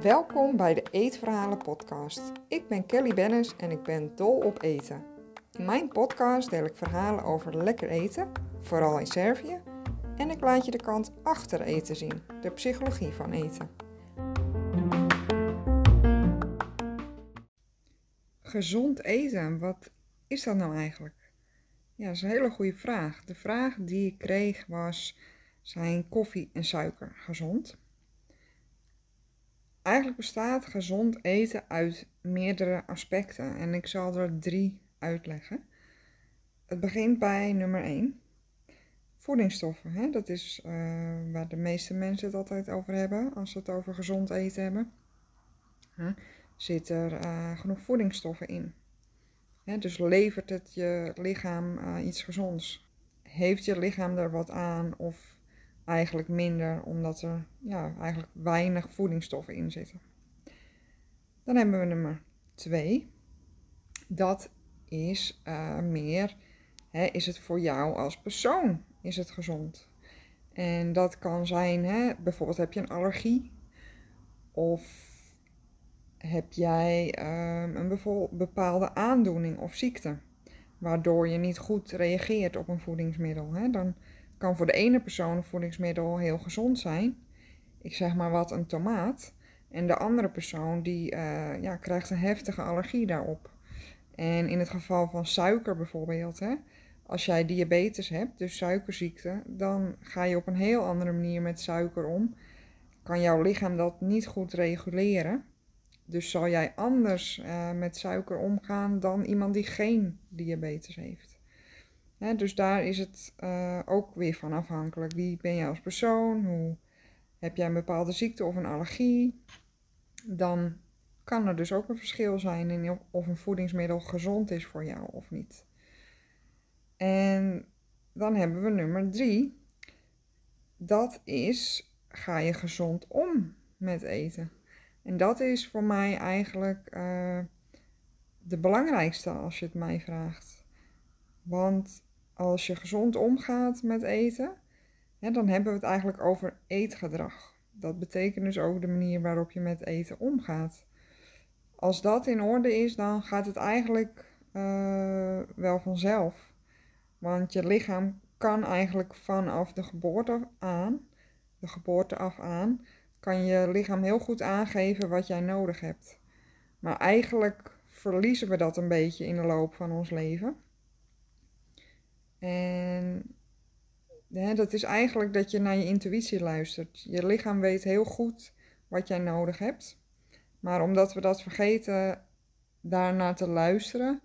Welkom bij de Eetverhalen podcast. Ik ben Kelly Bennis en ik ben dol op eten. In mijn podcast deel ik verhalen over lekker eten, vooral in Servië, en ik laat je de kant achter eten zien, de psychologie van eten. Gezond eten, wat is dat nou eigenlijk? Ja, dat is een hele goede vraag. De vraag die ik kreeg was: zijn koffie en suiker gezond? Eigenlijk bestaat gezond eten uit meerdere aspecten en ik zal er drie uitleggen. Het begint bij nummer 1. Voedingsstoffen. Hè? Dat is uh, waar de meeste mensen het altijd over hebben als ze het over gezond eten hebben. Huh? Zit er uh, genoeg voedingsstoffen in? Dus levert het je lichaam uh, iets gezonds? Heeft je lichaam er wat aan of eigenlijk minder omdat er ja, eigenlijk weinig voedingsstoffen in zitten? Dan hebben we nummer 2. Dat is meer, hè, is het voor jou als persoon is het gezond. En dat kan zijn, bijvoorbeeld heb je een allergie of heb jij um, een bepaalde aandoening of ziekte, waardoor je niet goed reageert op een voedingsmiddel. Hè? Dan kan voor de ene persoon een voedingsmiddel heel gezond zijn, ik zeg maar wat een tomaat, en de andere persoon die uh, ja, krijgt een heftige allergie daarop. En in het geval van suiker bijvoorbeeld, hè, als jij diabetes hebt, dus suikerziekte, dan ga je op een heel andere manier met suiker om. Kan jouw lichaam dat niet goed reguleren. Dus zal jij anders uh, met suiker omgaan dan iemand die geen diabetes heeft. Hè, dus daar is het uh, ook weer van afhankelijk. Wie ben jij als persoon? Hoe, heb jij een bepaalde ziekte of een allergie? Dan kan er dus ook een verschil zijn in of een voedingsmiddel gezond is voor jou of niet. En dan hebben we nummer drie. Dat is, ga je gezond om met eten? En dat is voor mij eigenlijk uh, de belangrijkste als je het mij vraagt. Want als je gezond omgaat met eten, dan hebben we het eigenlijk over eetgedrag. Dat betekent dus ook de manier waarop je met eten omgaat. Als dat in orde is, dan gaat het eigenlijk uh, wel vanzelf. Want je lichaam kan eigenlijk vanaf de geboorte aan, de geboorte af aan, kan je lichaam heel goed aangeven wat jij nodig hebt. Maar eigenlijk verliezen we dat een beetje in de loop van ons leven. En hè, dat is eigenlijk dat je naar je intuïtie luistert. Je lichaam weet heel goed wat jij nodig hebt. Maar omdat we dat vergeten daarnaar te luisteren,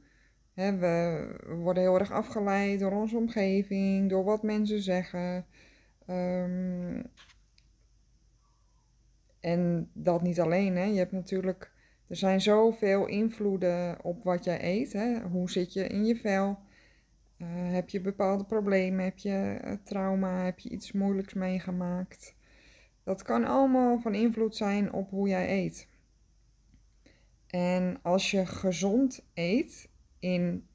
we worden heel erg afgeleid door onze omgeving, door wat mensen zeggen. Um, en dat niet alleen. Hè. Je hebt natuurlijk, er zijn zoveel invloeden op wat jij eet. Hè. Hoe zit je in je vel? Uh, heb je bepaalde problemen? Heb je uh, trauma? Heb je iets moeilijks meegemaakt? Dat kan allemaal van invloed zijn op hoe jij eet. En als je gezond eet, in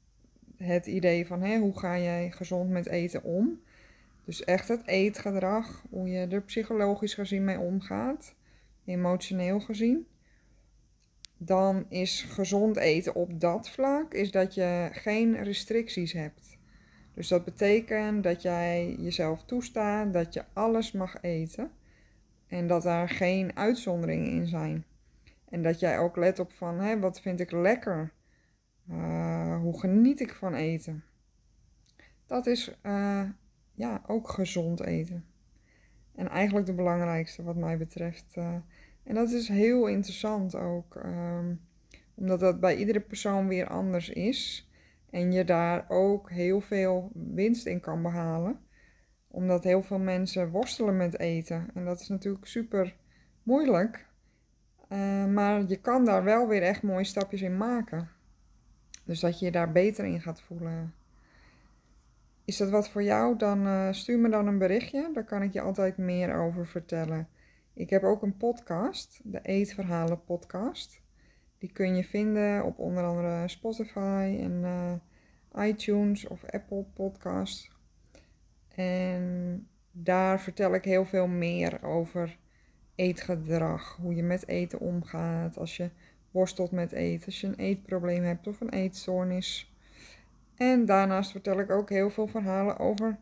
het idee van hè, hoe ga jij gezond met eten om. Dus echt het eetgedrag, hoe je er psychologisch gezien mee omgaat, emotioneel gezien. Dan is gezond eten op dat vlak is dat je geen restricties hebt. Dus dat betekent dat jij jezelf toestaat dat je alles mag eten en dat daar geen uitzonderingen in zijn. En dat jij ook let op van hè, wat vind ik lekker uh, hoe geniet ik van eten? Dat is uh, ja, ook gezond eten. En eigenlijk de belangrijkste wat mij betreft. Uh, en dat is heel interessant ook. Um, omdat dat bij iedere persoon weer anders is. En je daar ook heel veel winst in kan behalen. Omdat heel veel mensen worstelen met eten. En dat is natuurlijk super moeilijk. Uh, maar je kan daar wel weer echt mooie stapjes in maken. Dus dat je je daar beter in gaat voelen. Is dat wat voor jou? Dan uh, stuur me dan een berichtje. Daar kan ik je altijd meer over vertellen. Ik heb ook een podcast, de Eetverhalen podcast. Die kun je vinden op onder andere Spotify en uh, iTunes of Apple Podcast. En Daar vertel ik heel veel meer over eetgedrag, hoe je met eten omgaat, als je worstelt met eten, als je een eetprobleem hebt of een eetstoornis. En daarnaast vertel ik ook heel veel verhalen over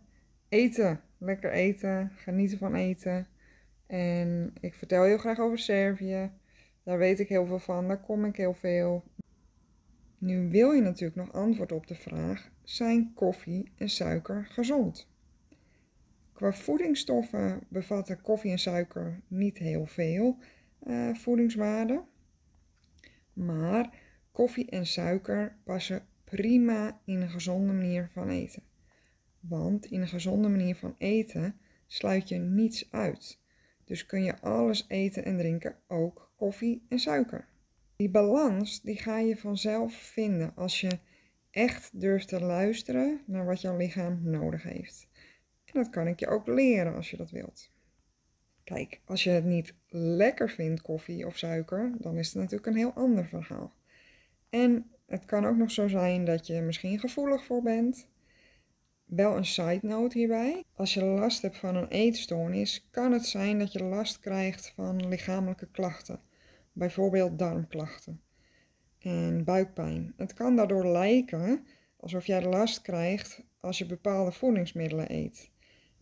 eten. Lekker eten, genieten van eten. En ik vertel heel graag over Servië. Daar weet ik heel veel van, daar kom ik heel veel. Nu wil je natuurlijk nog antwoord op de vraag: zijn koffie en suiker gezond? Qua voedingsstoffen bevatten koffie en suiker niet heel veel uh, voedingswaarde. Maar koffie en suiker passen prima in een gezonde manier van eten. Want in een gezonde manier van eten sluit je niets uit. Dus kun je alles eten en drinken, ook koffie en suiker. Die balans die ga je vanzelf vinden als je echt durft te luisteren naar wat jouw lichaam nodig heeft. En dat kan ik je ook leren als je dat wilt. Kijk, als je het niet lekker vindt, koffie of suiker, dan is het natuurlijk een heel ander verhaal. En het kan ook nog zo zijn dat je misschien gevoelig voor bent. Wel een side note hierbij. Als je last hebt van een eetstoornis, kan het zijn dat je last krijgt van lichamelijke klachten. Bijvoorbeeld darmklachten en buikpijn. Het kan daardoor lijken alsof jij last krijgt als je bepaalde voedingsmiddelen eet.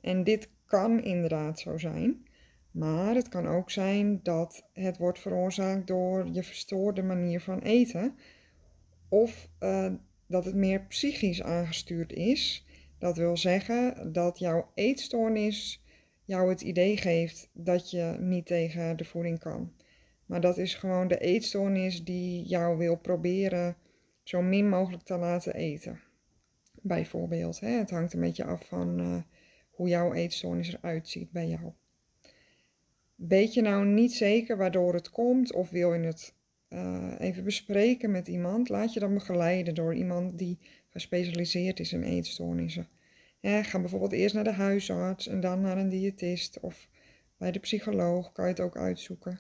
En dit kan inderdaad zo zijn. Maar het kan ook zijn dat het wordt veroorzaakt door je verstoorde manier van eten. Of uh, dat het meer psychisch aangestuurd is. Dat wil zeggen dat jouw eetstoornis jou het idee geeft dat je niet tegen de voeding kan. Maar dat is gewoon de eetstoornis die jou wil proberen zo min mogelijk te laten eten. Bijvoorbeeld, hè? het hangt een beetje af van uh, hoe jouw eetstoornis eruit ziet bij jou. Weet je nou niet zeker waardoor het komt of wil je het uh, even bespreken met iemand? Laat je dan begeleiden door iemand die gespecialiseerd is in eetstoornissen. Ga bijvoorbeeld eerst naar de huisarts en dan naar een diëtist of bij de psycholoog kan je het ook uitzoeken.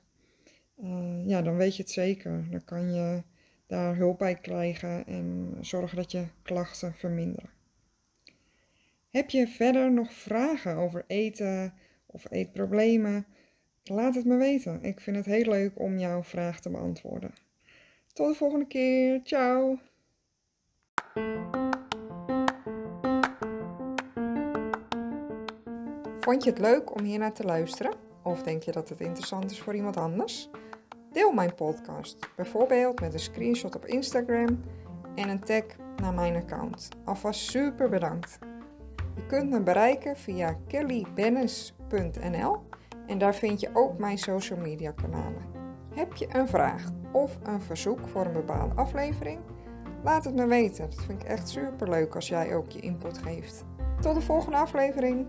Uh, ja, dan weet je het zeker. Dan kan je daar hulp bij krijgen en zorgen dat je klachten verminderen. Heb je verder nog vragen over eten of eetproblemen? Laat het me weten. Ik vind het heel leuk om jouw vraag te beantwoorden. Tot de volgende keer. Ciao. Vond je het leuk om hier naar te luisteren? Of denk je dat het interessant is voor iemand anders? Deel mijn podcast, bijvoorbeeld met een screenshot op Instagram en een tag naar mijn account. Alvast super bedankt. Je kunt me bereiken via kellybennis.nl en daar vind je ook mijn social media kanalen. Heb je een vraag of een verzoek voor een bepaalde aflevering? Laat het me weten. Dat vind ik echt super leuk als jij ook je input geeft. Tot de volgende aflevering.